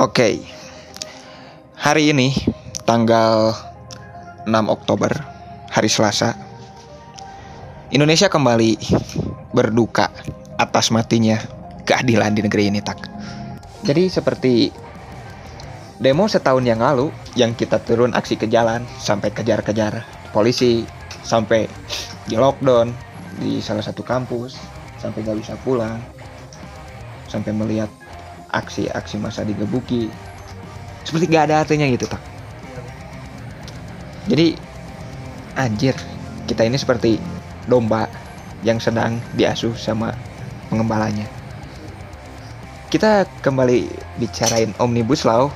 Oke. Hari ini tanggal 6 Oktober, hari Selasa. Indonesia kembali berduka atas matinya keadilan di negeri ini, tak. Jadi seperti demo setahun yang lalu yang kita turun aksi ke jalan sampai kejar-kejar polisi, sampai di lockdown di salah satu kampus, sampai nggak bisa pulang, sampai melihat aksi-aksi masa digebuki seperti gak ada artinya gitu tak jadi anjir kita ini seperti domba yang sedang diasuh sama pengembalanya. Kita kembali bicarain omnibus law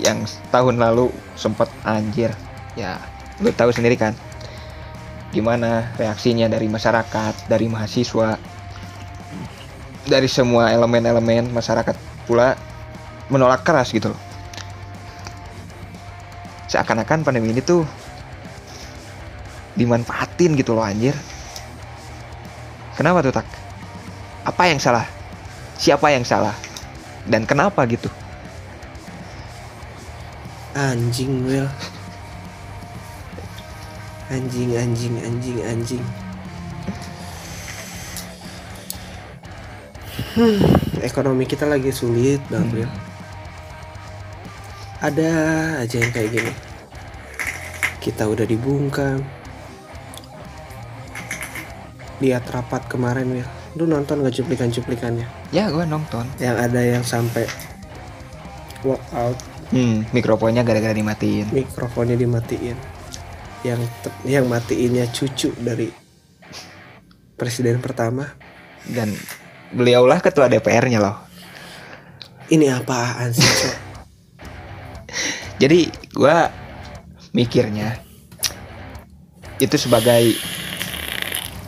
yang tahun lalu sempat anjir. Ya lu tahu sendiri kan gimana reaksinya dari masyarakat dari mahasiswa dari semua elemen-elemen masyarakat pula menolak keras gitu loh. Seakan-akan pandemi ini tuh dimanfaatin gitu loh anjir. Kenapa tuh tak? Apa yang salah? Siapa yang salah? Dan kenapa gitu? Anjing Will Anjing anjing anjing anjing Hmm, ekonomi kita lagi sulit bang Will. Ada aja yang kayak gini. Kita udah dibungkam. Lihat rapat kemarin Will. Lu nonton gak cuplikan-cuplikannya? Ya gue nonton. Yang ada yang sampai walk out, Hmm, mikrofonnya gara-gara dimatiin. mikrofonnya dimatiin. Yang yang matiinnya cucu dari presiden pertama. Dan beliaulah ketua DPR-nya loh. Ini apaan sih? Jadi gue mikirnya itu sebagai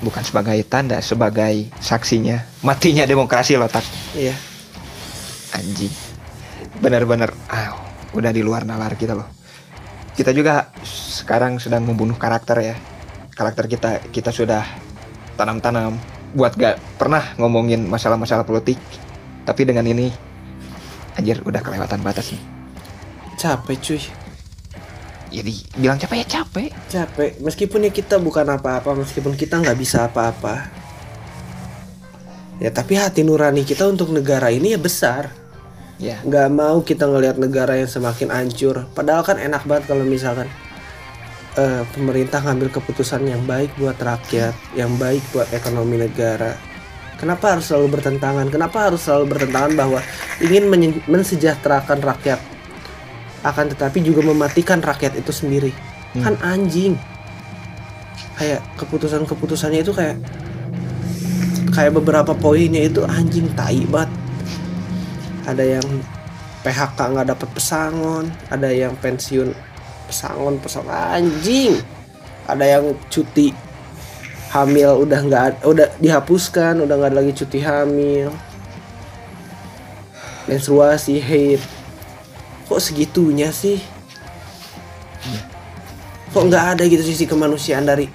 bukan sebagai tanda, sebagai saksinya matinya demokrasi loh tak Iya. anjing. Bener-bener, ah, udah di luar nalar kita loh. Kita juga sekarang sedang membunuh karakter ya. Karakter kita kita sudah tanam-tanam buat gak pernah ngomongin masalah-masalah politik. Tapi dengan ini, anjir udah kelewatan batas nih. Capek cuy. Jadi bilang capek ya capek. capek meskipun ya kita bukan apa-apa meskipun kita nggak bisa apa-apa ya tapi hati nurani kita untuk negara ini ya besar Ya, nggak mau kita ngelihat negara yang semakin hancur padahal kan enak banget kalau misalkan eh, pemerintah ngambil keputusan yang baik buat rakyat yang baik buat ekonomi negara. Kenapa harus selalu bertentangan? Kenapa harus selalu bertentangan bahwa ingin mensejahterakan rakyat? Akan tetapi juga mematikan rakyat itu sendiri. Hmm. kan anjing. Kayak keputusan-keputusannya itu kayak kayak beberapa poinnya itu anjing tai banget. Ada yang PHK nggak dapat pesangon ada yang pensiun pesangon pesangon anjing. Ada yang cuti hamil udah nggak udah dihapuskan udah nggak ada lagi cuti hamil. Menstruasi haid. Kok segitunya sih? Kok nggak ada gitu sisi kemanusiaan dari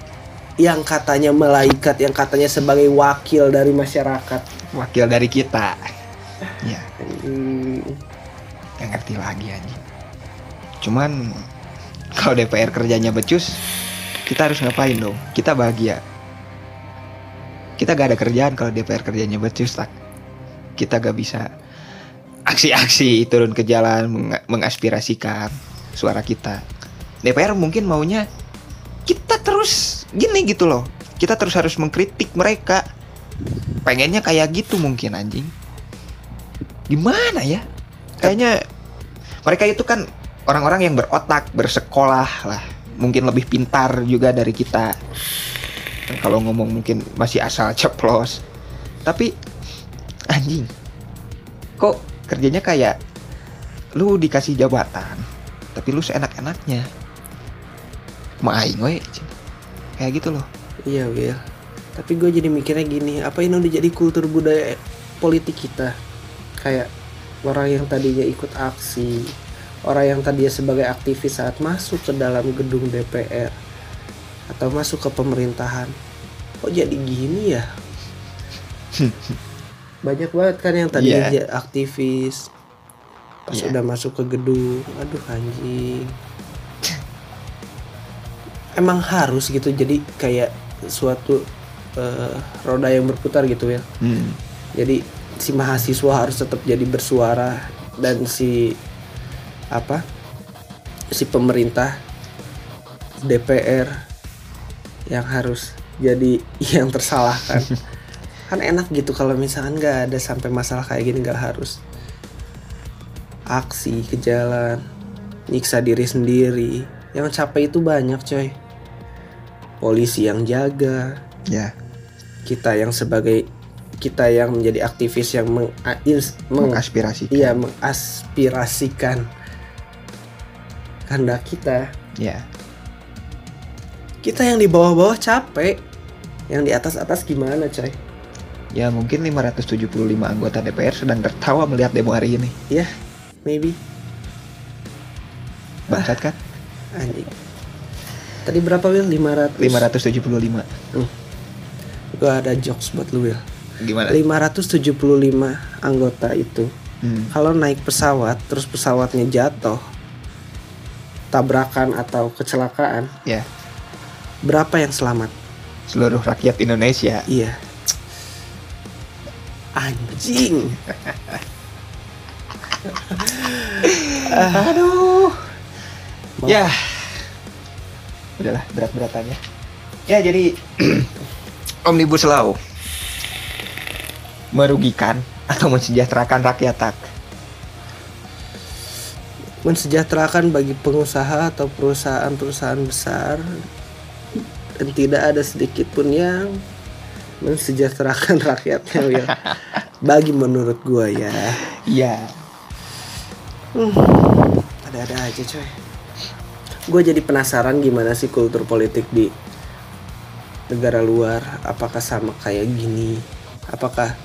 yang katanya malaikat yang katanya sebagai wakil dari masyarakat? Wakil dari kita. Ya, Hmm, ngerti lagi anjing. Cuman kalau DPR kerjanya becus, kita harus ngapain dong? Kita bahagia. Kita gak ada kerjaan kalau DPR kerjanya becus tak. Kita gak bisa aksi-aksi turun ke jalan meng- mengaspirasikan suara kita. DPR mungkin maunya kita terus gini gitu loh. Kita terus harus mengkritik mereka. Pengennya kayak gitu mungkin anjing. Gimana ya? Kayaknya mereka itu kan orang-orang yang berotak, bersekolah lah. Mungkin lebih pintar juga dari kita. Kalau ngomong mungkin masih asal ceplos. Tapi anjing. Kok kerjanya kayak lu dikasih jabatan, tapi lu seenak-enaknya. Maing. Kayak gitu loh. iya Will tapi gue jadi mikirnya gini apa ini udah jadi kultur budaya politik kita kayak orang yang tadinya ikut aksi orang yang tadinya sebagai aktivis saat masuk ke dalam gedung DPR atau masuk ke pemerintahan kok jadi gini ya banyak banget kan yang tadinya Iya. jadi aktivis pas Iya. udah masuk ke gedung aduh anjing emang harus gitu jadi kayak suatu eh, roda yang berputar gitu ya Hmm. jadi si mahasiswa harus tetap jadi bersuara dan si apa si pemerintah DPR yang harus jadi yang tersalahkan. Kan enak gitu kalau misalkan nggak ada sampai masalah kayak gini nggak harus aksi ke jalan nyiksa diri sendiri. Yang capek itu banyak coy. Polisi yang jaga. Ya, kita yang sebagai kita yang menjadi aktivis yang meng, ins- meng- mengaspirasi. iya mengaspirasikan kehendak kita Ya. kita yang di bawah-bawah capek yang di atas-atas gimana coy Ya mungkin 575 anggota DPR sedang tertawa melihat demo hari ini. ya maybe Bangsat kan? anjing tadi berapa Will 500 575. gua ada jokes buat lu Will Gimana? 575 anggota itu Hmm. kalau naik pesawat terus pesawatnya jatuh tabrakan atau kecelakaan Ya, berapa yang selamat seluruh rakyat Indonesia. iya anjing Aduh. Mau- Ya. Udahlah berat-beratannya. Ya jadi Omnibus Law merugikan atau mensejahterakan rakyat tak? Mensejahterakan bagi pengusaha atau perusahaan-perusahaan besar. Dan tidak ada sedikit pun yang mensejahterakan rakyatnya Will. bagi menurut gua ya. Iya. ada-ada aja coy. Gue jadi penasaran gimana sih kultur politik di negara luar. Apakah sama kayak gini? Apakah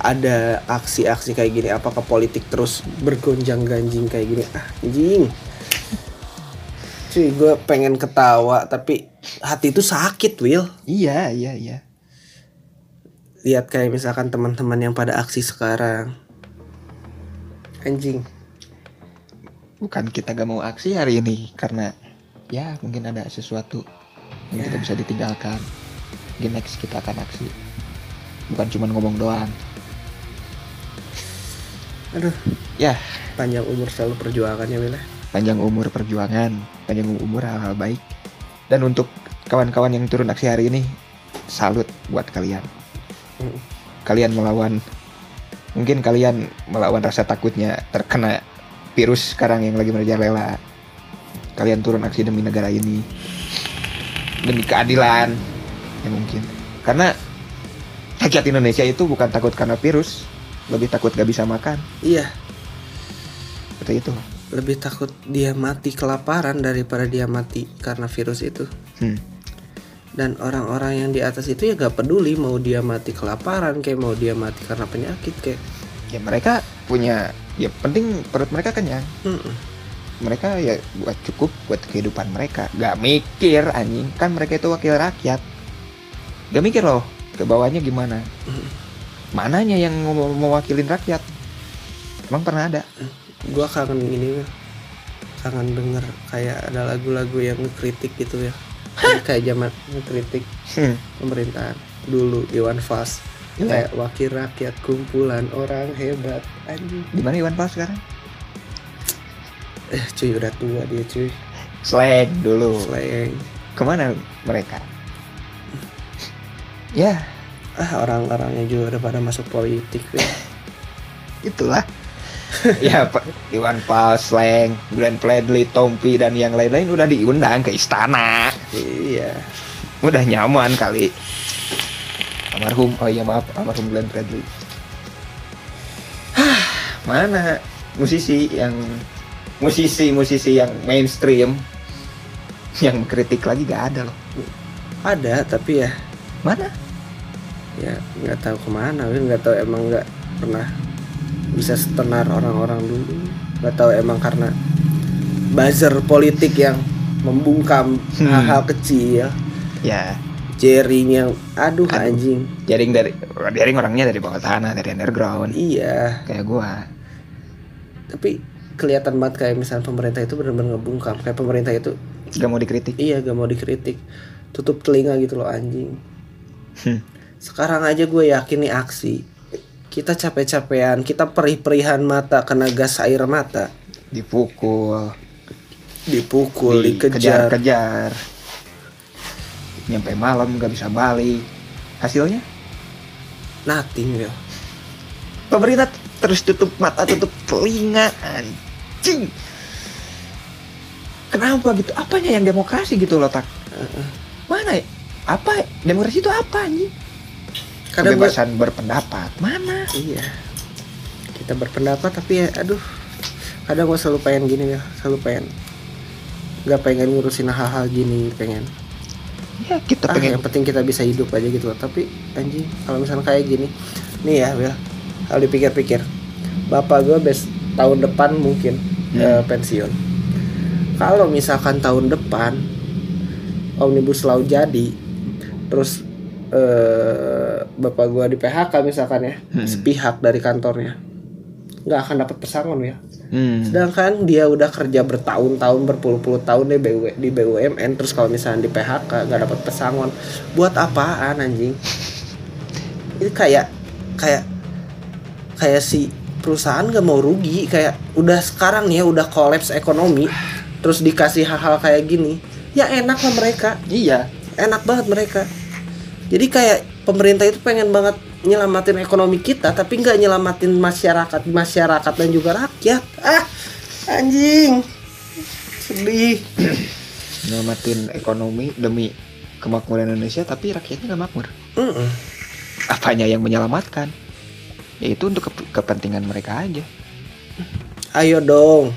ada aksi-aksi kayak gini apakah politik terus bergonjang ganjing kayak gini ah anjing cuy gue pengen ketawa tapi hati itu sakit Will Iya, iya, iya. lihat kayak misalkan teman-teman yang pada aksi sekarang anjing Bukan kita gak mau aksi hari ini karena ya mungkin ada sesuatu yang kita bisa ditinggalkan. Mungkin next kita akan aksi. Bukan cuma ngomong doang. Aduh Ya, panjang umur selalu perjuangannya Will ya. panjang umur perjuangan, panjang umur hal-hal baik. Dan untuk kawan-kawan yang turun aksi hari ini, salut buat kalian. Mm. Kalian melawan, mungkin kalian melawan rasa takutnya terkena virus sekarang yang lagi merajalela. Kalian turun aksi demi negara ini, demi keadilan, ya mungkin. Karena rakyat Indonesia itu bukan takut karena virus, lebih takut gak bisa makan. iya Seperti itu. lebih takut dia mati kelaparan daripada dia mati karena virus itu Hmm. dan orang-orang yang di atas itu ya gak peduli mau dia mati kelaparan kayak mau dia mati karena penyakit kayak Ya mereka punya, ya penting perut mereka kenyang. Mm-mm. mereka ya buat cukup buat kehidupan mereka gak mikir anjing kan mereka itu wakil rakyat gak mikir loh ke bawahnya gimana mananya yang mau mewakilin rakyat? Emang pernah ada? Gua kangen ini kangen denger kayak ada lagu-lagu yang kritik gitu ya kayak zaman kritik Hmm. pemerintahan dulu Iwan Fals. Iya. kayak wakil rakyat kumpulan orang hebat. Anjing. Di mana Iwan Fals sekarang? Eh cuy udah tua dia cuy. Slang dulu. Slang. Ke mana mereka? Ya ah orang-orangnya juga udah pada masuk politik ya. itulah. Ya Pak. Iwan Fals slang Glenn Fredly Tompi dan yang lain-lain udah diundang ke istana. Iya. Udah nyaman kali. Almarhum oh iya maaf almarhum Glenn Fredly. Hah, mana musisi yang musisi-musisi yang mainstream yang kritik lagi gak ada loh. Ada tapi ya. Mana ya nggak tahu ke mana Wil nggak tahu emang nggak pernah bisa setenar orang-orang dulu. Nggak tahu emang karena buzzer politik yang membungkam Hmm. hal-hal kecil. Ya. Jaring yang aduh Aduh. anjing. Jaring dari jaring orangnya dari bawah tanah dari underground. Iya. Kayak gua. Tapi kelihatan banget kayak misalnya pemerintah itu benar-benar ngebungkam. Kayak pemerintah itu Gak mau dikritik. iya gak mau dikritik. Tutup telinga gitu loh anjing. Hmm. Sekarang aja gue yakin nih aksi kita capek-capean kita perih-perihan mata kena gas air mata Dipukul, dipukul dikejar dikejar-kejar. Nyampe malam gak bisa balik. Hasilnya nothing Will. pemerintah terus tutup mata, tutup telinga, anjing. Kenapa gitu? Apanya yang demokrasi gitu loh, tak? Mana ya? Apa? Demokrasi itu apa anjing? Kadang Kebebasan berpendapat. Mana? iya. Kita berpendapat tapi ya aduh. Kadang gue selalu pengen gini ya. Selalu pengen. Nggak pengen ngurusin hal-hal gini pengen. Ya kita ah, pengen yang penting kita bisa hidup aja gitu. Loh. tapi anjing kalau misalnya kayak gini. Nih ya Will kalau dipikir-pikir. Bapak gue bes tahun depan mungkin Hmm. eh, pensiun. Kalau misalkan tahun depan omnibus law jadi terus eh, bapak gue di PHK misalkan ya Hmm. sepihak dari kantornya nggak akan dapat pesangon ya Hmm. Sedangkan dia udah kerja bertahun-tahun, berpuluh-puluh tahun di, BU, di BUMN, terus kalau misalnya di PHK nggak dapat pesangon, buat apaan anjing? Ini kayak kayak kayak si perusahaan gak mau rugi, kayak udah sekarang nih ya udah kolaps ekonomi, terus dikasih hal-hal kayak gini, ya enak lah mereka, Iya. enak banget mereka. Jadi kayak pemerintah itu pengen banget nyelamatin ekonomi kita tapi nggak nyelamatin masyarakat masyarakat dan juga rakyat ah anjing sedih Nyelamatin ekonomi demi kemakmuran Indonesia tapi rakyatnya nggak makmur. Mm-mm. Apanya yang menyelamatkan? Yaitu untuk kep- kepentingan mereka aja. ayo dong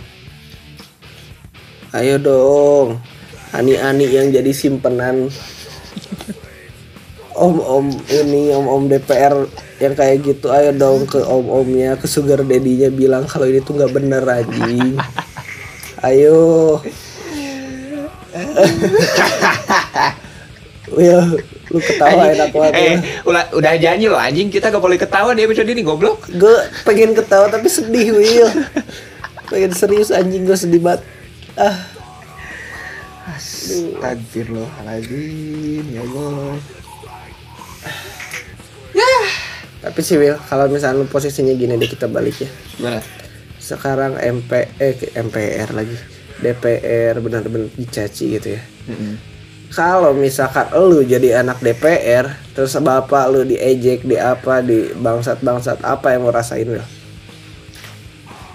ayo dong ani-ani yang jadi simpenan om-om ini om-om DPR yang kayak gitu ayo dong ke om-omnya ke sugar daddy-nya bilang kalau ini tuh nggak bener anjing ayo Will, lu ketawa enak banget eh, ya. udah, udah janji loh anjing kita gak boleh ketawa di episode ini goblok. Gue pengen ketawa tapi sedih Will Pengen serius anjing gue sedih banget Ah Astagfirullahaladzim ya Allah. Tapi sih Will kalau misalnya lu posisinya gini deh kita balik ya Gimana? Sekarang MP, eh MPR lagi DPR benar-benar dicaci gitu ya Mm-mm. Kalau misalkan lu jadi anak DPR Terus bapak lu diejek di apa Di bangsat-bangsat apa yang mau rasain Will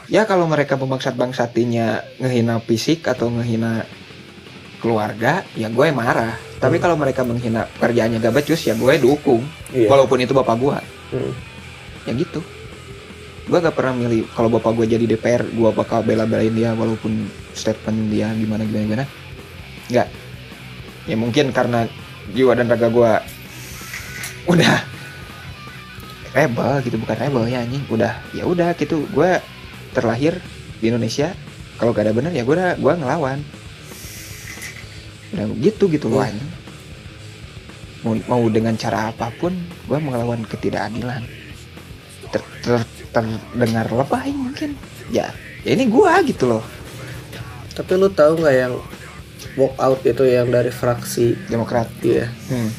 Ya kalau mereka pemaksat bangsatinya ngehina fisik atau ngehina keluarga, ya gue marah. Tapi kalau mereka menghina kerjaannya gak becus, ya gue dukung. Iya. Walaupun itu bapak gue, Hmm. ya gitu. Gue gak pernah milih kalau bapak gue jadi DPR, gue bakal bela-belain dia walaupun statement dia gimana gimana gimana. Nggak. Ya mungkin karena jiwa dan raga gue udah rebel gitu bukan rebel ya anjing udah ya udah gitu gue terlahir di Indonesia kalau gak ada benar ya gue gue ngelawan udah gitu gitu loh Iya. anjing mau, mau dengan cara apa pun gue melawan ketidakadilan. Ter, ter- terdengar lebay mungkin. Ya ya ini gue gitu loh. Tapi lu tahu nggak yang walk out itu yang dari fraksi? Demokrat. Iya. Hmm.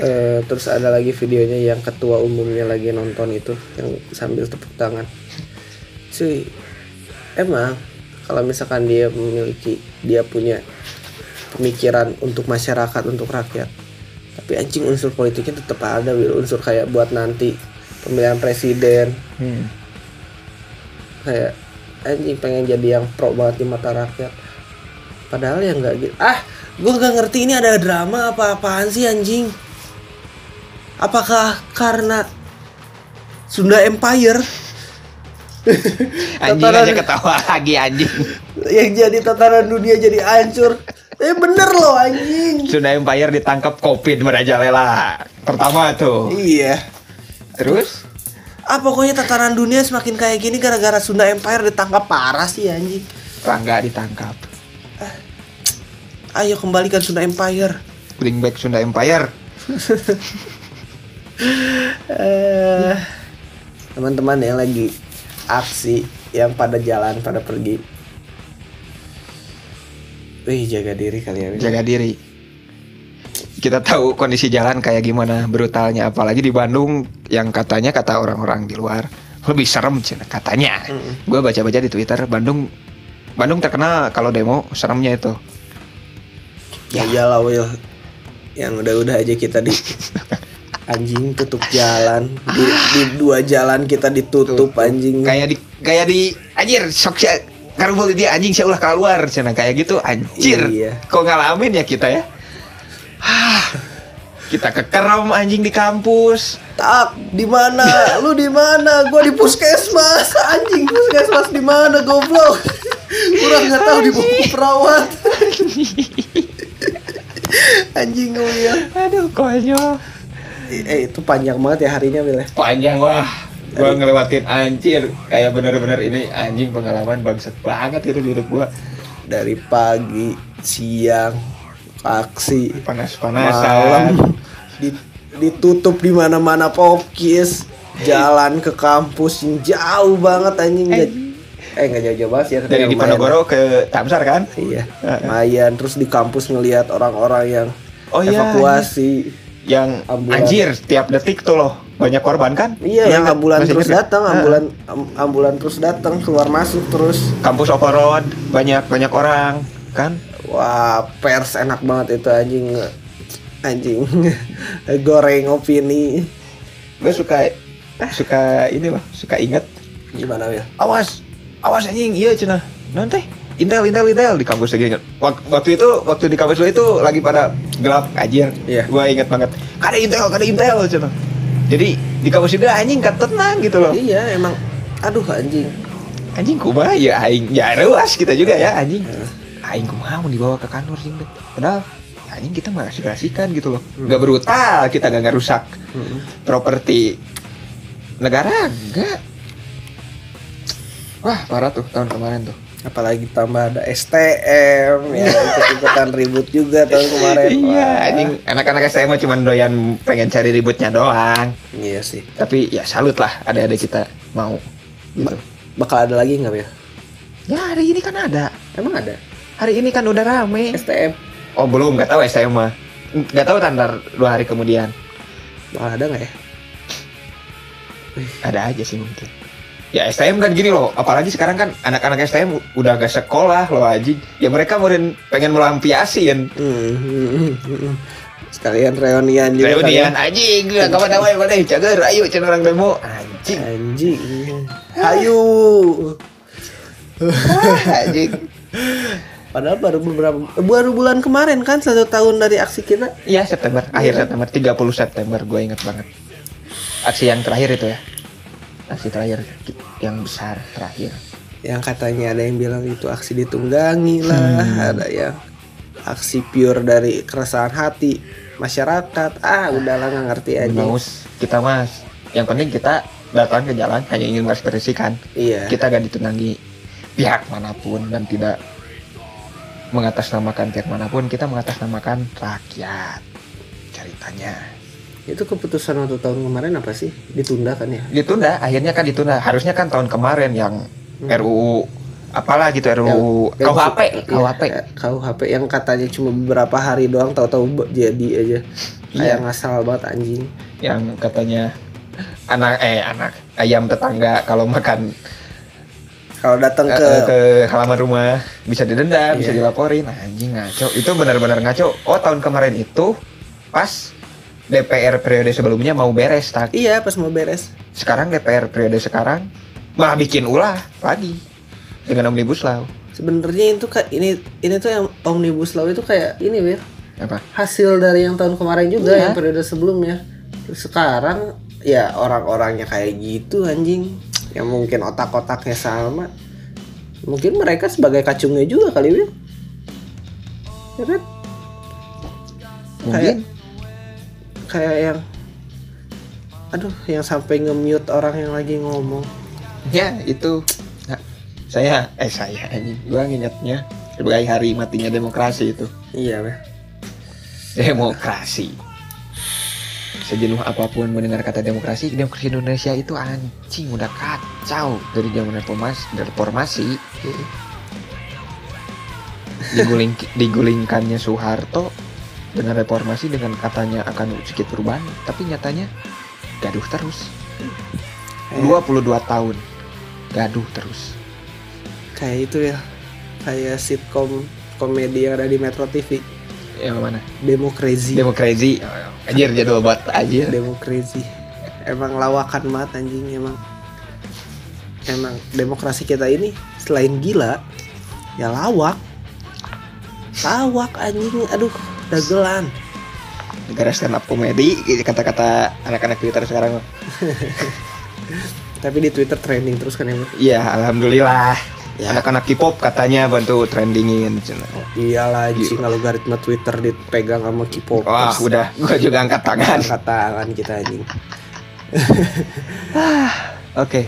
Eh, terus ada lagi videonya yang ketua umumnya lagi nonton itu yang sambil tepuk tangan. Cuy, emang kalau misalkan dia memiliki dia punya pemikiran untuk masyarakat untuk rakyat, tapi anjing unsur politiknya tetap ada, Wil. unsur kayak buat nanti pemilihan presiden Hmm. kayak anjing pengen jadi yang pro banget di mata rakyat. Padahal ya nggak gitu. Ah, gue gak ngerti ini ada drama apa-apaan sih anjing. Apakah karena Sunda Empire anjing Tataran- aja ketawa lagi anjing yang jadi tataran dunia jadi hancur? Eh bener loh anjing. Sunda Empire ditangkap covid merajalela pertama tuh Iya. terus Ah pokoknya tataran dunia semakin kayak gini gara-gara Sunda Empire ditangkap parah sih anjing. Rangga ditangkap Ayo kembalikan Sunda Empire. bring back Sunda Empire eh teman-teman yang lagi aksi yang pada jalan pada pergi Wih jaga diri kali ya jaga diri. Kita tahu kondisi jalan kayak gimana brutalnya apalagi di Bandung yang katanya kata orang-orang di luar lebih serem Cina, katanya. Mm-mm. gue baca-baca di Twitter Bandung Bandung terkenal kalau demo seremnya itu. Ya iyalah Will Yang udah-udah aja kita di Anjing tutup jalan. Di, di dua jalan kita ditutup anjing. Kayak di kayak di anjir sok karubul dia anjing saya ulah keluar cina kayak gitu anjir Iya. kok ngalamin ya kita ya kita kekerem anjing di kampus Tak, di mana? Lu di mana? Gua di puskesmas. Anjing puskesmas di mana goblok? Kurang nggak tahu di buku perawat. Anjing gue ya. aduh konyol Eh itu panjang banget ya harinya Wil ya. panjang wah gua ngelewatin anjir. Kayak bener-bener ini anjing pengalaman bangsat banget itu di hidup gua. Dari pagi, siang, aksi, panas-panasan malam di- ditutup di mana-mana pokis jalan ke kampus yang jauh banget anjing. Nggak- eh nggak jauh-jauh banget sih ya dari tapi di lumayan. Ponorogo ke Tamsar kan? Iya lumayan. Terus di kampus ngelihat orang-orang yang Oh iya, evakuasi yang Ambulan. anjir tiap detik tuh loh banyak korban kan? Iya Lu yang ingat? ambulan Masih terus datang ambulan am- ambulan terus datang keluar masuk terus. Kampus open road banyak banyak orang kan? Wah pers enak banget itu anjing. Anjing goreng opini. Gue suka suka ini loh suka inget gimana ya awas awas anjing. Iya cina. Nanti intel intel intel. Di kampus lagi inget Wak- waktu itu waktu di kampus lu itu lagi pada gelap anjir Iya. gue inget banget. Kada intel kada intel cina jadi di kampus juga anjing kan tenang gitu loh. Iya emang aduh anjing. Anjing kumaha ya aing ya ruas kita juga ya anjing. Aing kumaha mau dibawa ke kantor sih padahal ya, anjing kita masih kasihkan gitu loh. Nggak brutal kita nggak ngerusak properti negara enggak wah parah tuh tahun kemarin tuh apalagi tambah ada STM ya ikut-ikutan ribut juga tahun kemarin. Iya anjing. Anak-anak saya mah cuma doyan pengen cari ributnya doang. Iya sih. Tapi ya salut lah ada-ada kita mau gitu. Bakal ada lagi nggak ya ya hari ini kan ada. Emang ada? Hari ini kan udah rame. STM oh belum. Nggak tahu saya mah. Nggak tahu tandar dua hari kemudian. Bakal ada nggak ya? Ada aja sih mungkin ya STM kan gini loh. Apalagi sekarang kan anak-anak STM udah gak sekolah loh aji ya mereka mau pengen melampiasin. Hmm, hmm, hmm, hmm. sekalian reunian juga reunian anjing. Gak kapan namanya mana cager ayo cina orang demo. Anjing. Anjing. Ayo anjing. Padahal baru beberapa baru bulan kemarin kan satu tahun dari aksi kita. Iya September. Akhir September. 30 September gue inget banget. Aksi yang terakhir itu ya aksi terakhir yang besar terakhir. Yang katanya ada yang bilang itu aksi ditunggangi lah. Ada yang aksi pure dari keresahan hati masyarakat. Ah udahlah nggak ngerti aja. Maus kita mas yang penting kita datang ke jalan hanya ingin mengekspresikan. Iya. Kita gak ditunggangi. Pihak mana pun dan tidak mengatasnamakan pihak mana pun kita mengatasnamakan rakyat. Ceritanya itu keputusan waktu tahun kemarin apa sih? Ditunda kan ya? Ditunda akhirnya kan ditunda. Harusnya kan tahun kemarin yang Hmm. RUU apalah gitu RUU Yang- KUHP KUHP ya, KUHP yang katanya cuma beberapa hari doang tahu-tahu jadi aja. Iya. kayak ngasal banget anjing. Yang katanya anak eh anak ayam tetangga kalau makan kalau datang ke, ke ke halaman rumah bisa didenda bisa Iya. dilaporin. Anjing ngaco. Itu benar-benar ngaco. Oh tahun kemarin itu pas DPR periode sebelumnya mau beres tak? Iya pas mau beres. Sekarang DPR periode sekarang malah bikin ulah lagi dengan omnibus law. Sebenarnya itu kayak ini ini tuh yang omnibus law itu kayak ini wir. Apa? Hasil dari yang tahun kemarin juga Iya. yang periode sebelumnya. Terus sekarang ya orang-orangnya kayak gitu anjing. Yang mungkin otak-otaknya sama. Mungkin mereka sebagai kacungnya juga kali wir. Ya kan? Mungkin. Kayak yang aduh yang sampai nge-mute orang yang lagi ngomong. Ya itu. Nah, saya eh saya anjing gua ngingetnya sebagai hari matinya demokrasi itu. Iya wir demokrasi. Sejenuh apa pun mendengar kata demokrasi demokrasi Indonesia itu anjing udah kacau. Dari zaman reformasi reformasi diguling digulingkannya Soeharto dengan reformasi dengan katanya akan sedikit perubahan tapi nyatanya gaduh terus. Eh, 22 tahun gaduh terus. Kayak itu ya kayak sitkom komedi yang ada di Metro TV yang mana? Demo Crazy demo crazy anjir jadwal buat aja Demo Crazy emang lawakan banget anjing emang. Emang demokrasi kita ini selain gila ya lawak. Lawak anjing aduh dagelan negara stand up komedi kata-kata anak-anak Twitter sekarang tapi di Twitter trending terus kan emang Iya, alhamdulillah. Ya. Anak-anak K-pop katanya bantu trendingin. cina. iyalah anjing algoritma Twitter dipegang sama K-pop Wah, udah, gua juga angkat tangan. angkat tangan kita anjing Oke.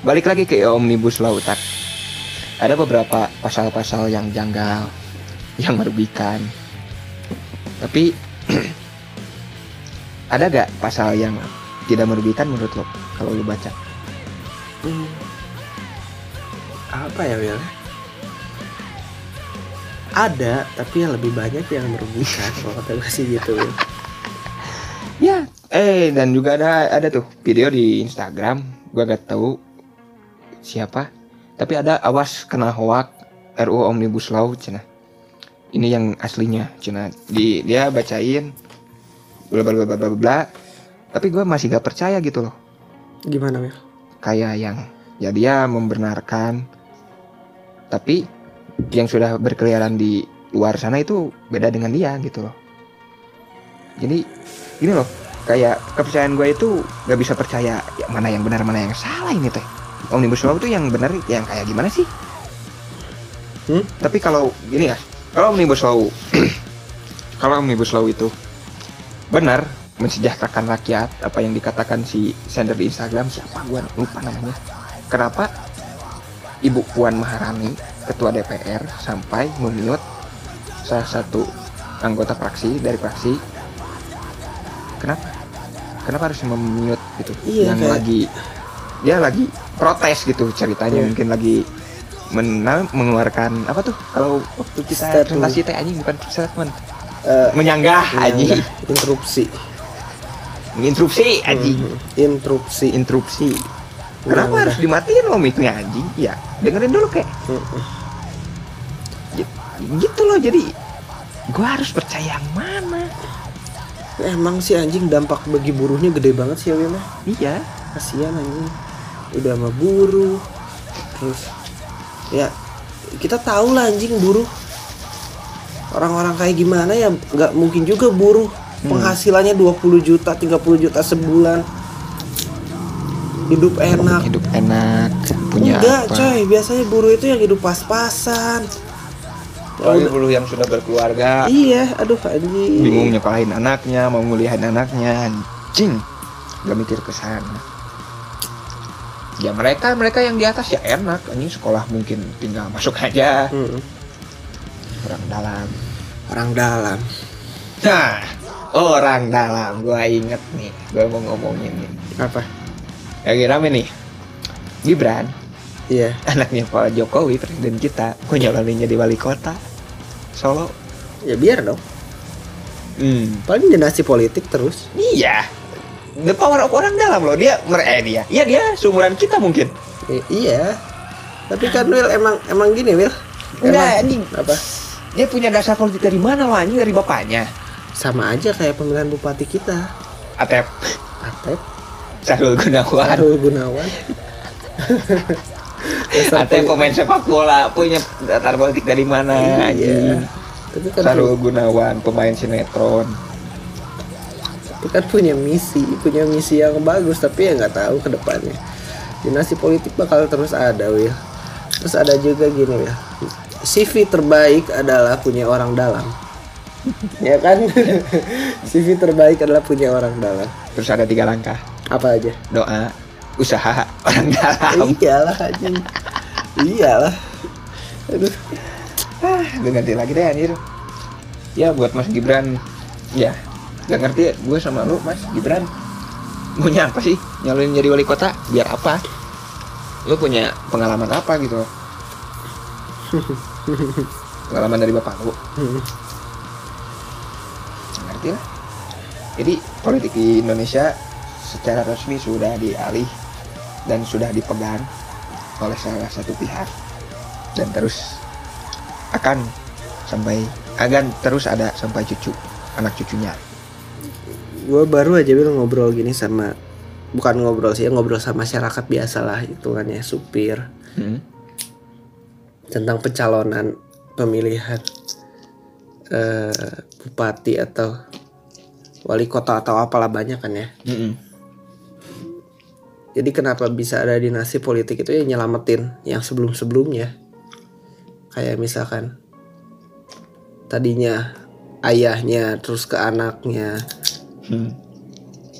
Balik lagi ke Omnibus Law tak. Ada beberapa pasal-pasal yang janggal, yang merugikan. Tapi ada gak pasal yang tidak merugikan menurut lo kalau lo baca? Hmm. apa ya Will ada tapi yang lebih banyak yang merugikan kalau kata gue sih gitu Will. Ya, eh dan juga ada ada tuh video di Instagram, gua gak tahu siapa, tapi ada awas kena hoak RUU Omnibus Law cina. Ini yang aslinya cina. Di dia bacain bla bla bla bla bla. Tapi gua masih gak percaya gitu loh. gimana Will? Kayak yang ya dia membenarkan tapi yang sudah berkeliaran di luar sana itu beda dengan dia gitu loh. Jadi gini loh, kayak kepercayaan gue itu gak bisa percaya ya, mana yang benar mana yang salah ini teh. Omnibus Law itu yang benar yang kayak gimana sih? Hmm? Tapi kalau gini ya, kalau Omnibus Law kalau Omnibus Law itu benar mensejahterakan rakyat apa yang dikatakan si sender di Instagram siapa gua lupa namanya. Kenapa Ibu Puan Maharani ketua DPR sampai memute salah satu anggota fraksi dari fraksi kenapa kenapa harus memute gitu Iya, yang kayak- lagi dia lagi protes gitu ceritanya Hmm. mungkin lagi men- mengeluarkan apa tuh? Kalau waktu kita Statement. presentasi teh anjing bukan statement. Eh, menyanggah Menyanggah, anjing. interupsi. Menginterupsi anjing. Mhm. interupsi. Interupsi. Kenapa udah. harus dimatiin lo mic-nya anjing? Ya dengerin dulu kayak Mhm. gitu loh jadi gua harus percaya yang mana? Emang sih anjing dampak bagi buruhnya gede banget sih ya Will ya. iya. Kasihan anjing. Udah sama buruh. Terus ya kita tahu lah anjing buruh. Orang-orang kayak gimana ya nggak mungkin juga buruh. Hmm. penghasilannya 20 juta 30 juta sebulan. Hidup enak. hidup enak punya enggak apa? coy. Biasanya buruh itu yang hidup pas-pasan. Apalagi udah. dulu yang sudah berkeluarga. Iya aduh anjing. Bingung nyekolahin anaknya mau nguliahin anaknya anjing. Gak mikir ke sana ya mereka mereka yang di atas ya enak. Ini sekolah mungkin tinggal masuk aja. Mm-mm. orang dalam. Orang dalam. Nah orang dalam. Gua inget nih. Gua mau ngomongin nih. Apa? Lagi rame nih. Gibran. Iya. Anaknya Pak Jokowi presiden kita. Mau nyalonin jadi wali kota. Solo. Ya biar dong. Hmm. Paling dinasti politik terus. Iya the power of orang dalam loh. Dia mer eh dia. Iya dia seumuran kita mungkin. I- iya. Tapi kan Will emang emang gini Will Enggak, anjing. apa? Dia punya dasar politik dari mana loh anjing? Dari bapaknya. Sama aja kayak pemilihan bupati kita. Atep. Atep. Sarul Gunawan. Sarul Gunawan. Atep pemain sepak bola punya dasar politik dari mana iya. anjing? Tapi kan Sarul Gunawan pemain sinetron tapi kan punya misi punya misi yang bagus tapi ya nggak tahu ke depannya. Dinasti politik bakal terus ada Will terus ada juga gini Will CV terbaik adalah punya orang dalam. Ya kan? CV terbaik adalah punya orang dalam. Terus ada tiga langkah. Apa aja? Doa usaha orang dalam. Iyalah anjing. Iyalah. Aduh. Ah ganti lagi deh anjir. Ya buat Mas Gibran. Ya Gak ngerti gue sama lu mas Gibran. Maunya apa sih? Nyalonin jadi wali kota Biar apa? Lu punya pengalaman apa gitu? Pengalaman dari bapak lu. Nggak ngerti lah. Jadi politik di Indonesia Secara resmi sudah dialih Dan sudah dipegang Oleh salah satu pihak. Dan terus Akan Sampai Akan terus ada sampai cucu Anak cucunya gue baru aja bilang ngobrol gini sama bukan ngobrol sih ya ngobrol sama masyarakat biasa lah hitungannya supir Hmm. tentang pencalonan pemilihan eh, bupati atau wali kota atau apalah banyak kan ya Mm-mm. jadi kenapa bisa ada dinasti politik itu ya nyelamatin yang sebelum sebelumnya kayak misalkan tadinya ayahnya terus ke anaknya Hmm.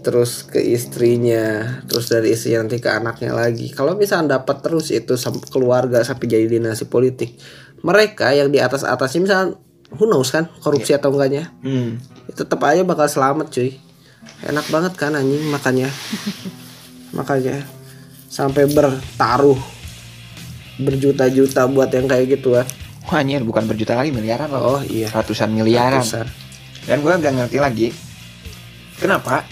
terus ke istrinya, terus dari istrinya nanti ke anaknya lagi. Kalau misalnya dapat terus itu keluarga sampai jadi dinasti politik, mereka yang di atas atasnya misalnya who knows kan korupsi atau enggaknya, Hmm. tetap aja bakal selamat cuy. Enak banget kan anjing makannya, makanya sampai bertaruh berjuta-juta buat yang kayak gituan. Wah anjir bukan berjuta lagi miliaran loh Oh iya. Ratusan miliaran Ratusan. Dan gue gak ngerti lagi Kenapa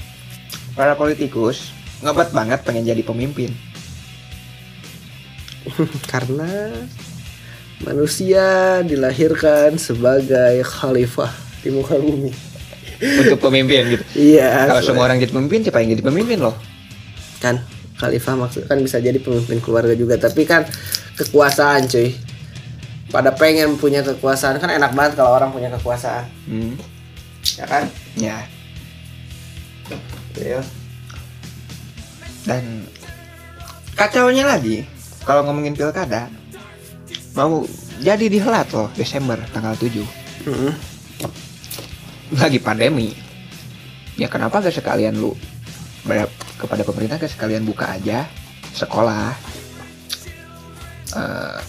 Para politikus Ngebet banget pengen jadi pemimpin Karena manusia dilahirkan sebagai khalifah di muka bumi. Untuk pemimpin gitu Iya. Kalau semua orang jadi pemimpin Siapa yang jadi pemimpin loh kan khalifah maksud kan bisa jadi pemimpin keluarga juga, tapi kan kekuasaan cuy. Pada pengen punya kekuasaan kan enak banget kalau orang punya kekuasaan, hmm. ya kan? Ya Iya. Dan Kacaunya lagi Kalau ngomongin pilkada Mau jadi dihelat loh Desember tanggal 7 Mm-mm. lagi pandemi ya kenapa gak sekalian lu kepada pemerintah gak sekalian buka aja sekolah Eh,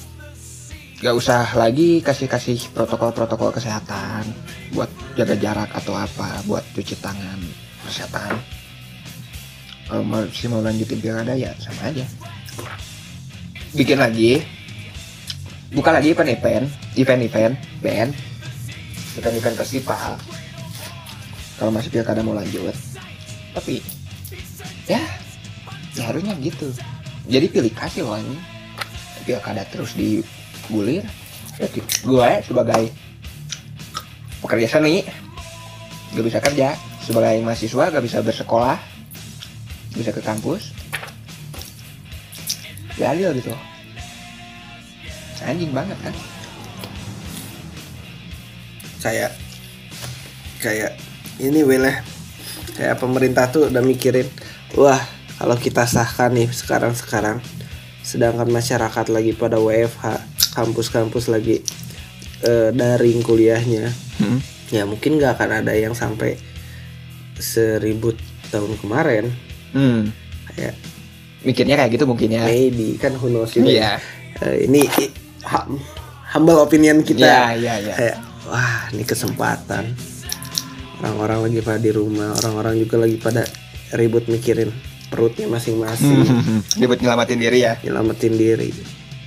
gak usah lagi kasih-kasih protokol-protokol kesehatan buat jaga jarak atau apa buat cuci tangan kesehatan kalau masih mau lanjutin pilkada ya sama aja. Bikin lagi. Buka lagi event-event event-event band. Event-event festival. Kalau masih pilkada mau lanjut. Tapi ya ya harusnya gitu. Jadi pilih kasih loh ini. Pilkada terus dibulir ya, gue sebagai pekerja seni gak bisa kerja sebagai mahasiswa gak bisa bersekolah bisa ke kampus. Ya adil gitu. Anjing banget kan? Kayak kayak ini Will kayak pemerintah tuh udah mikirin wah kalau kita sahkan nih sekarang-sekarang sedangkan masyarakat lagi pada WFH kampus-kampus lagi eh, daring kuliahnya hmm. ya mungkin nggak akan ada yang sampai seribu tahun kemarin. Hmm. kayak mikirnya kayak gitu mungkin ya. Maybe kan who knows juga iya. Eh, ini i- hum- humble opinion kita. Iya iya iya. Kayak wah ini kesempatan. Orang-orang lagi pada di rumah orang-orang juga lagi pada ribut mikirin perutnya masing-masing. Ribut nyelamatin diri ya. Nyelamatin diri.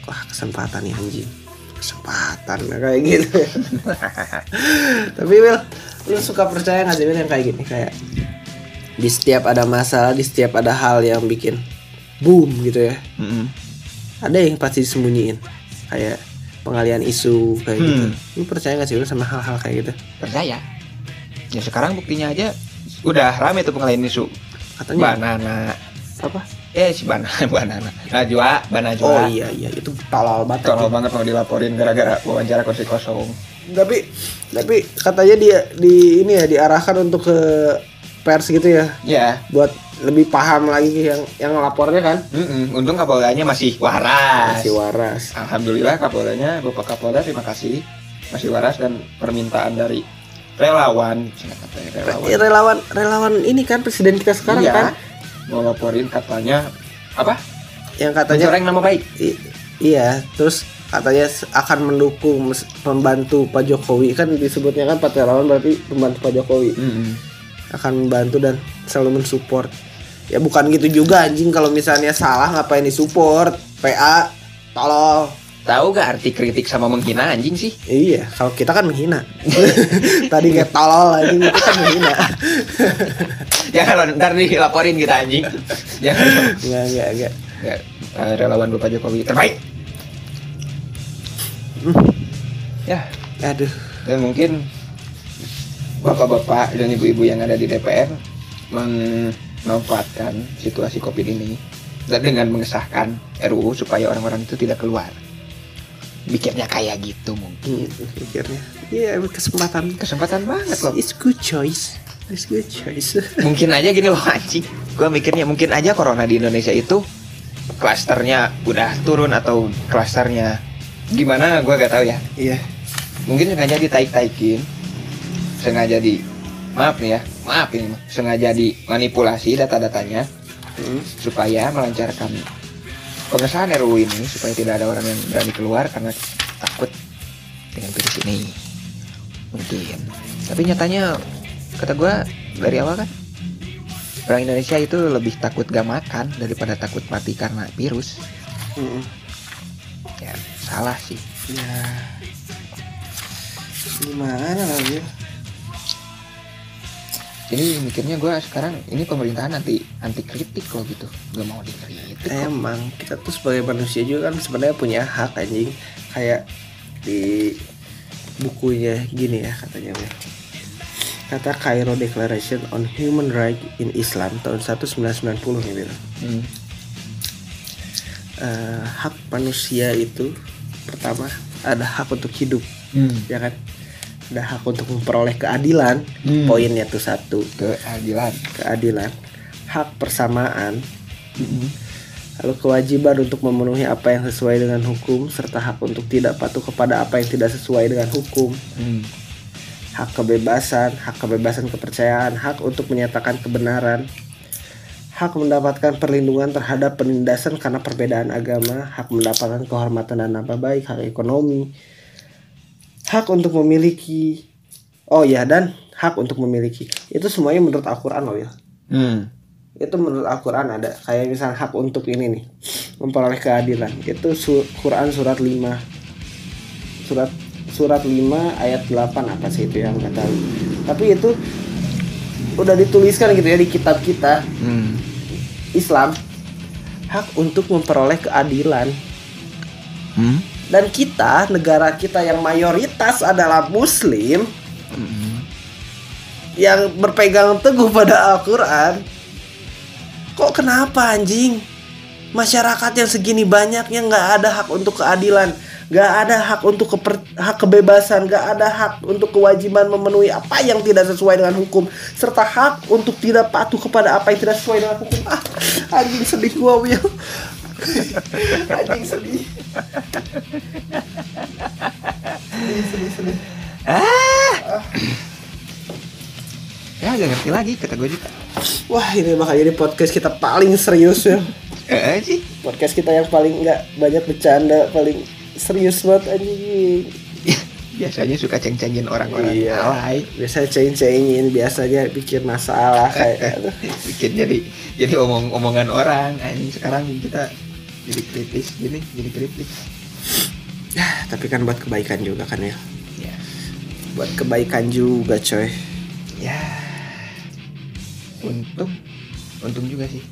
Wah kesempatan nih anjing. Kesempatan kayak gitu. Tapi Will lu suka percaya nggak sih yang kayak gini? Kayak di setiap ada masalah di setiap ada hal yang bikin boom gitu ya. Mm-mm. ada yang pasti disembunyiin. Kayak pengalian isu kayak gitu. Hmm. lu percaya gak sih Will sama hal-hal kayak gitu? Percaya. Ya sekarang buktinya aja udah rame tuh pengalian isu. Katanya. Banana. Apa? Eh si banana banana. Najwa banajwa. Oh iya iya. Itu tolol banget. Tolong banget mau dilaporin gara-gara wawancara kursi kosong tapi tapi katanya dia di ini ya diarahkan untuk ke pers gitu ya. Ya buat lebih paham lagi yang yang lapornya kan? Mm-mm. untung kapoldanya masih waras. Masih waras. Alhamdulillah kapoldanya bapak kapolda terima kasih. Masih waras dan permintaan dari relawan. Katanya relawan. relawan relawan ini kan presiden kita sekarang iya, kan? Mau laporin katanya apa? Yang katanya mencoreng nama baik. I- iya terus katanya akan mendukung membantu Pak Jokowi kan disebutnya kan Pak relawan berarti pembantu Pak Jokowi Mm-mm. akan membantu dan selalu mensupport ya bukan gitu juga anjing kalau misalnya salah ngapain disupport PA tolol Tahu gak arti kritik sama menghina anjing sih? iya kalau kita kan menghina tadi kayak tolol anjing itu kan menghina Jangan ntar dilaporin kita anjing. Jangan. enggak enggak enggak Ya, eh, relawan Bapak Jokowi terbaik. Ya, aduh dan mungkin bapak-bapak dan ibu-ibu yang ada di DPR memanfaatkan situasi COVID ini dan dengan mengesahkan RUU supaya orang-orang itu tidak keluar. Bikinnya kayak gitu mungkin. gitu pikirnya iya kesempatan Kesempatan banget loh. it's good choice it's good choice Mungkin aja gini loh anjing. Gua mikirnya mungkin aja corona di Indonesia itu klasternya udah turun atau klasternya gimana gua gak tahu ya. iya Mungkin sengaja ditaik-taikin. Sengaja di maaf nih ya, maaf ini sengaja dimanipulasi data-datanya Hmm. supaya melancarkan pengesahan RUU ini supaya tidak ada orang yang berani keluar karena takut dengan virus ini mungkin tapi nyatanya kata gua dari awal kan orang Indonesia itu lebih takut gak makan daripada takut mati karena virus Mm-mm. ya salah sih ya gimana lagi jadi mikirnya gua sekarang ini pemerintahan anti anti kritik loh gitu gak mau dikritik kok. emang kita tuh sebagai manusia juga kan sebenarnya punya hak anjing kayak di bukunya gini ya katanya kata Cairo Declaration on Human Rights in Islam tahun 1990 nih Wil. Hmm. Eh, hak manusia itu pertama ada hak untuk hidup Hmm. ya kan? Ada hak untuk memperoleh keadilan. Hmm. poinnya tuh satu. Keadilan. Keadilan. Hak persamaan. Lalu kewajiban untuk memenuhi apa yang sesuai dengan hukum serta hak untuk tidak patuh kepada apa yang tidak sesuai dengan hukum. Hmm. hak kebebasan hak kebebasan kepercayaan hak untuk menyatakan kebenaran hak mendapatkan perlindungan terhadap penindasan karena perbedaan agama. Hak mendapatkan kehormatan dan nama baik. Hak ekonomi. Hak untuk memiliki. Oh ya dan hak untuk memiliki. Itu semuanya menurut Al-Quran loh ya. Hmm. itu menurut Al-Quran ada. Kayak misalnya hak untuk ini nih memperoleh keadilan. Itu su- Quran surat 5 surat surat 5 ayat 8 apa sih itu yang nggak tahu. Tapi itu udah dituliskan gitu ya di kitab kita. Hmm. Islam hak untuk memperoleh keadilan Hmm. dan kita negara kita yang mayoritas adalah muslim Hmm. yang berpegang teguh pada Al-Quran kok kenapa anjing masyarakat yang segini banyaknya nggak ada hak untuk keadilan nggak ada hak untuk keper- hak kebebasan nggak ada hak untuk kewajiban memenuhi apa yang tidak sesuai dengan hukum serta hak untuk tidak patuh kepada apa yang tidak sesuai dengan hukum. Ah anjing sedih gua Will anjing sedih. Sedih sedih sedih. Ya gak ngerti lagi kata gue juga. Wah ini bakal jadi podcast kita paling serius ya Eh sih. Podcast kita yang paling nggak banyak bercanda Paling serius banget anjing Biasanya suka ceng-cengin orang-orang Iya alay. Biasanya ceng-cengin Biasanya bikin masalah kayak. Bikin jadi jadi omong-omongan orang. Ini sekarang kita jadi kritis gini, jadi kritis. Ya tapi kan buat kebaikan juga kan ya Ya. Buat kebaikan juga coy Ya. Untung untung juga sih.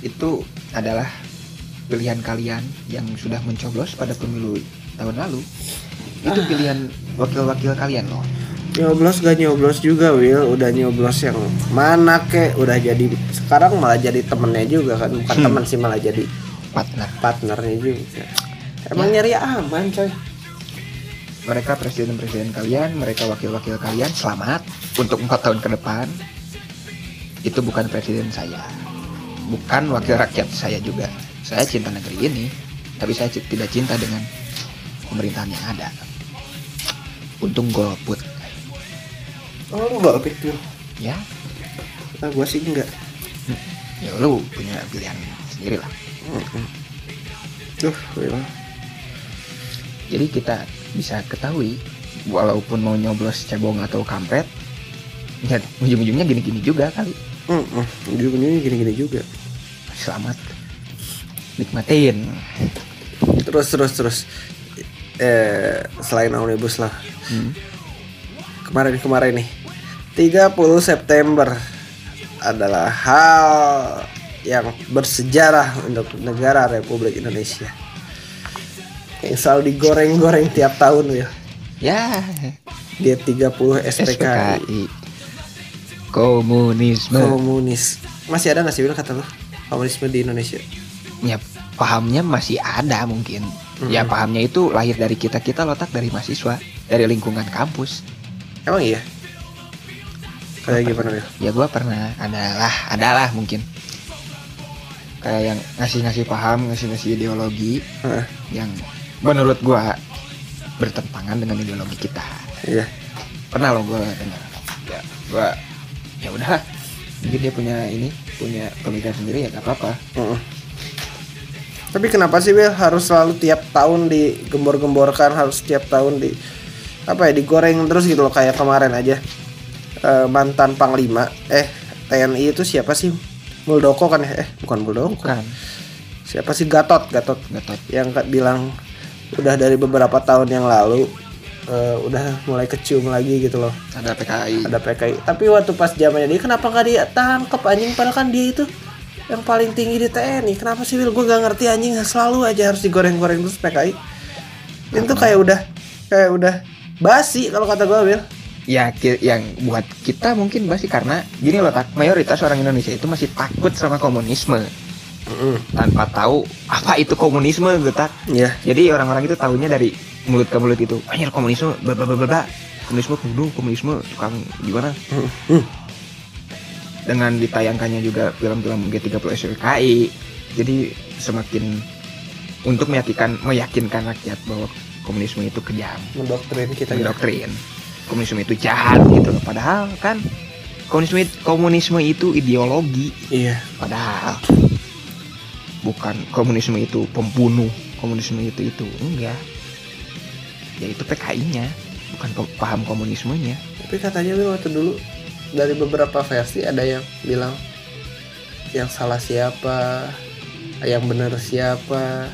Itu adalah pilihan kalian yang sudah mencoblos pada pemilu tahun lalu. Itu pilihan wakil-wakil kalian loh. Nyoblos gak nyoblos juga Will Udah nyoblos yang mana kek Udah jadi Sekarang malah jadi temennya juga kan Bukan Hmm. teman sih malah jadi Partner. partnernya juga Emang nyari aman coy mereka presiden-presiden kalian, mereka wakil-wakil kalian selamat untuk empat tahun ke depan. Itu bukan presiden saya, bukan wakil rakyat saya juga. Saya cinta negeri ini, tapi saya tidak cinta dengan pemerintahan yang ada. Untung golput, Oh lu gak pikir ya. Nah gue sih enggak. Ya lu punya pilihan sendiri lah. Duh Will Jadi kita bisa ketahui, walaupun mau nyoblos cebong atau kampret, ya ujung-ujungnya gini-gini juga kali. Mm-mm. Ujung-ujungnya gini-gini juga. Selamat nikmatin. Terus terus terus. Eh selain omnibus lah. Hmm. kemarin-kemarin nih. 30 September adalah hal yang bersejarah untuk negara Republik Indonesia. Yang selalu digoreng-goreng tiap tahun ya. Ya. Dia 30 SPKI SPKI komunisme. Komunis. Masih ada nggak sih kata lu? Komunisme di Indonesia ya pahamnya masih ada mungkin. Ya pahamnya itu lahir dari kita kita letak dari mahasiswa dari lingkungan kampus. Emang iya? Kayak gimana Wil? ya gua pernah. Adalah adalah mungkin. Kayak yang ngasih-ngasih paham ngasih-ngasih ideologi Heeh, yang menurut gua bertentangan dengan ideologi kita. Iya. Pernah loh gua dengar? Ya gua ya udah mungkin dia punya ini punya pemikiran sendiri ya gak apa-apa. Mm-mm. Tapi kenapa sih Will harus selalu tiap tahun digembor-gemborkan harus tiap tahun di apa ya digoreng terus gitu loh kayak kemarin aja Eh, mantan panglima eh TNI itu siapa sih? Muldoko kan ya? Eh bukan Muldoko. Bukan. Siapa sih? Gatot Gatot. Gatot. Yang bilang udah dari beberapa tahun yang lalu eh, udah mulai kecium lagi gitu loh. Ada PKI ada PKI tapi waktu pas zamannya dia kenapa nggak dia tangkep anjing? Padahal kan dia itu yang paling tinggi di TNI kenapa sih Will gue gak ngerti anjing. Selalu aja harus digoreng-goreng terus PKI itu kayak udah kayak udah basi kalau kata gue Will ya yang buat kita mungkin pasti karena gini loh tak mayoritas orang Indonesia itu masih takut sama komunisme. Tanpa tahu apa itu komunisme gitu tak ya jadi orang-orang itu tahunya dari mulut ke mulut itu anjir komunisme bla bla bla bla bla. komunisme kudu komunisme tukang gimana dengan ditayangkannya juga film-film G30 SPKI jadi semakin untuk meyakinkan meyakinkan rakyat bahwa komunisme itu kejam. Mendoktrin kita ya. Doktrin komunisme itu jahat gitu loh. Padahal kan komunisme komunisme itu ideologi. Iya. Padahal bukan komunisme itu pembunuh komunisme itu itu. Enggak. Ya itu PKI-nya bukan ko- paham komunismenya. Tapi katanya Will waktu dulu dari beberapa versi ada yang bilang yang salah siapa yang benar siapa.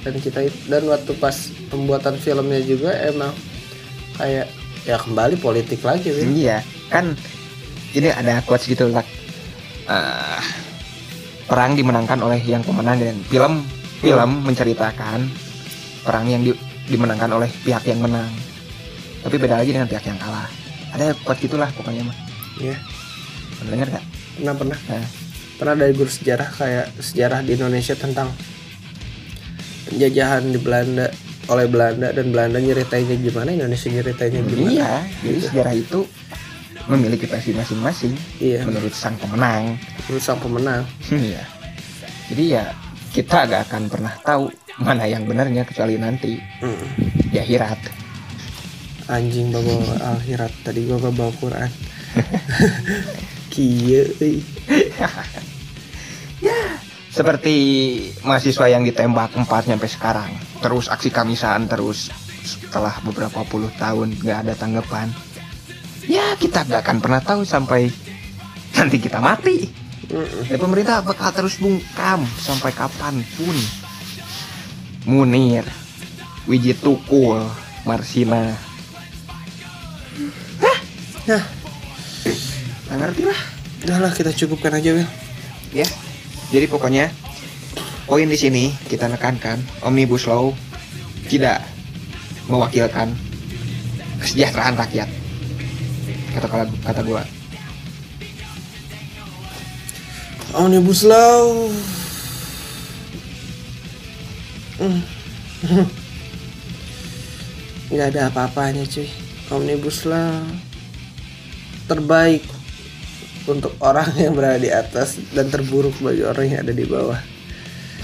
Dan kita it- dan waktu pas pembuatan filmnya juga emang kayak ya kembali politik lagi Will. iya kan ini ada quotes gitu lah Eh, perang dimenangkan oleh yang pemenang dan film film menceritakan perang yang di- dimenangkan oleh pihak yang menang. Tapi beda lagi dengan pihak yang kalah. Ada quotes gitulah pokoknya mah Iya. pernah dengar gak? pernah pernah Nah, pernah dari guru sejarah kayak sejarah di Indonesia tentang penjajahan di Belanda oleh Belanda dan Belanda nyeritainnya gimana Indonesia nyeritainnya gimana iya jadi sejarah itu memiliki versi masing-masing iya menurut sang pemenang menurut sang pemenang Iya. Jadi ya kita gak akan pernah tahu mana yang benarnya kecuali nanti Mm. di akhirat. anjing bawa akhirat tadi gua bawa Quran Kieu euy. Seperti mahasiswa yang ditembak empat sampai sekarang. Terus aksi kamisan terus setelah beberapa puluh tahun gak ada tanggapan. Ya kita gak akan pernah tahu sampai nanti kita mati. Ya, pemerintah bakal terus bungkam sampai kapan pun. Munir, Wiji Tukul, Marsina. Nah, Nggak ngerti lah. udahlah kita cukupkan aja Wil. Ya. Jadi pokoknya poin di sini kita nekankan omnibus law tidak mewakilkan kesejahteraan rakyat. Kata kata kata gua. Omnibus Law. Hmm. nggak ada apa-apanya cuy. Omnibus Law terbaik untuk orang yang berada di atas dan terburuk bagi orang yang ada di bawah.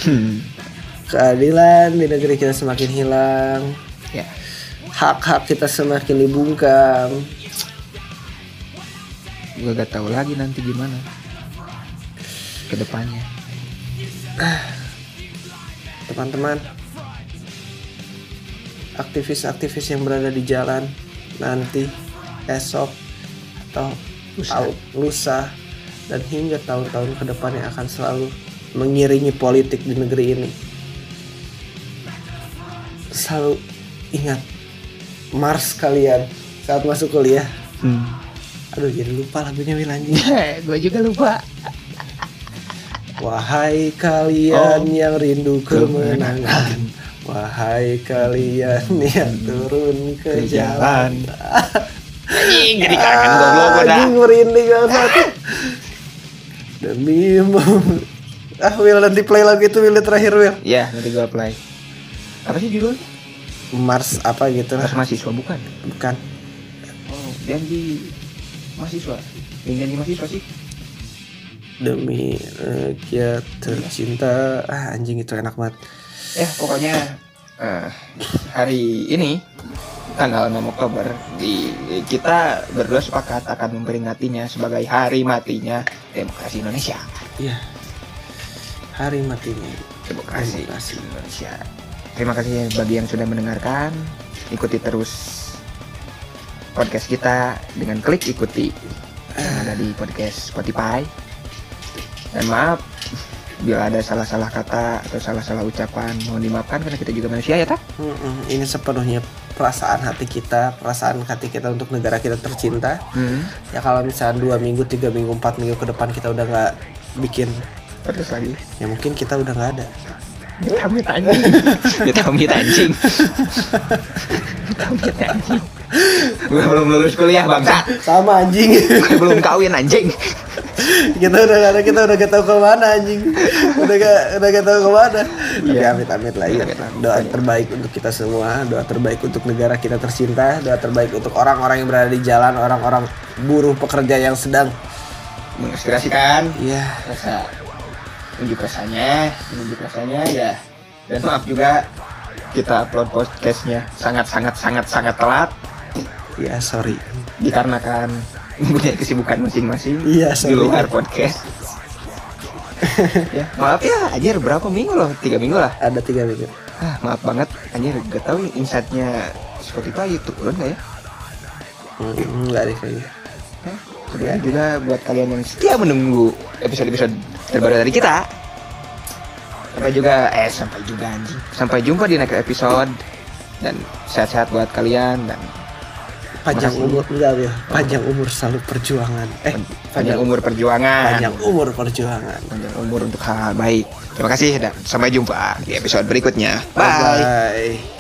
Hmm. keadilan di negeri kita semakin hilang. Ya. Hak-hak kita semakin dibungkam. Gua gak tahu lagi nanti gimana ke depannya teman-teman aktivis-aktivis yang berada di jalan nanti esok atau Lusa. tahun lusa dan hingga tahun-tahun ke depannya akan selalu mengiringi politik di negeri ini. Selalu ingat Mars kalian saat masuk kuliah. Hmm. Aduh jadi lupa lagunya Wil anjing. gue juga lupa. Wahai kalian Oh. yang rindu kemenangan Kemenangan. Wahai kalian yang turun ke, Ke jalan, jalan. Anjing jadi kangen goblok Ah, udah. Anjing merinding banget Demi Ah Will nanti play lagu itu Will terakhir Will Ya nanti gue play. Apa sih judul? Mars apa gitu Mas mahasiswa bukan? Bukan Oh, janji mahasiswa. Yang janji mahasiswa sih. Demi rakyat tercinta Ah anjing itu enak banget Ya pokoknya eh, hari ini tanggal 6 Oktober di kita berdua sepakat akan memperingatinya sebagai hari matinya demokrasi Indonesia. Iya Hari matinya Demokrasi, Demokrasi. Indonesia. Terima kasih bagi yang sudah mendengarkan. Ikuti terus podcast kita dengan klik ikuti yang ada di podcast Spotify. Dan maaf bila ada salah-salah kata atau salah-salah ucapan mohon dimaafkan karena kita juga manusia ya tak? Ini sepenuhnya perasaan hati kita Perasaan hati kita untuk negara kita tercinta Hmm. Ya kalau misalnya dua minggu, tiga minggu, empat minggu ke depan kita udah nggak bikin Terus lagi. Ya mungkin kita udah nggak ada Amit anjing. Amit anjing. Amit anjing. Gue belum lulus kuliah bangsa. Sama anjing Gue belum kawin anjing. Kita udah ada, kita udah gak tahu ke mana anjing Udah gak, udah gak tahu ke mana Tapi Iya. amit-amit lah ya Amit, amit. Doa terbaik untuk kita semua Doa terbaik untuk negara kita tercinta Doa terbaik untuk orang-orang yang berada di jalan Orang-orang buruh pekerja yang sedang Menginspirasikan. Ya Rasa unjuk rasanya, unjuk rasanya ya. Dan maaf juga kita upload podcastnya sangat sangat sangat sangat telat Ya sorry dikarenakan mempunyai kesibukan masing-masing Iya, di sorry. luar podcast. ya, maaf ya, anjir berapa minggu loh? Tiga minggu lah. Ada tiga minggu Ah, maaf banget, anjir gak tahu insightnya Spotify itu turun nggak ya? Hmm, Enggak deh kayaknya Hah? Kemudian juga buat kalian yang setia menunggu episode-episode terbaru dari kita. Sampai juga, eh sampai juga anjing. Sampai jumpa di next episode dan sehat-sehat buat kalian dan Panjang Makasih. umur enggak ya Panjang umur selalu perjuangan Eh panjang umur perjuangan. Panjang umur perjuangan Panjang umur untuk hal baik. Terima kasih dan sampai jumpa di episode berikutnya. Bye Bye. bye